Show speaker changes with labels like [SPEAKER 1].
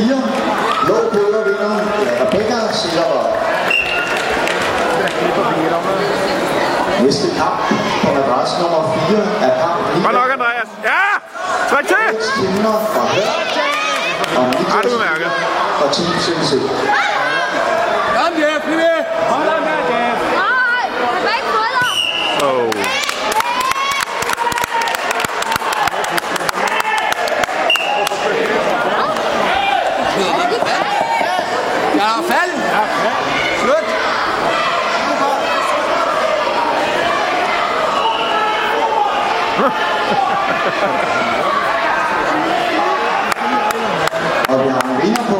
[SPEAKER 1] 4. Blå bøger vinder Rebecca Sillervold. Næste kamp på madras nummer 4 er kamp
[SPEAKER 2] Godt nok, Andreas. Ja! Træk til!
[SPEAKER 1] Timner fra Hør og Niklas
[SPEAKER 2] udmærket.
[SPEAKER 1] fra Team CNC.
[SPEAKER 3] Ja,
[SPEAKER 4] fald. Ja, er fald. Flyt. Og
[SPEAKER 2] jeg
[SPEAKER 3] er vinder på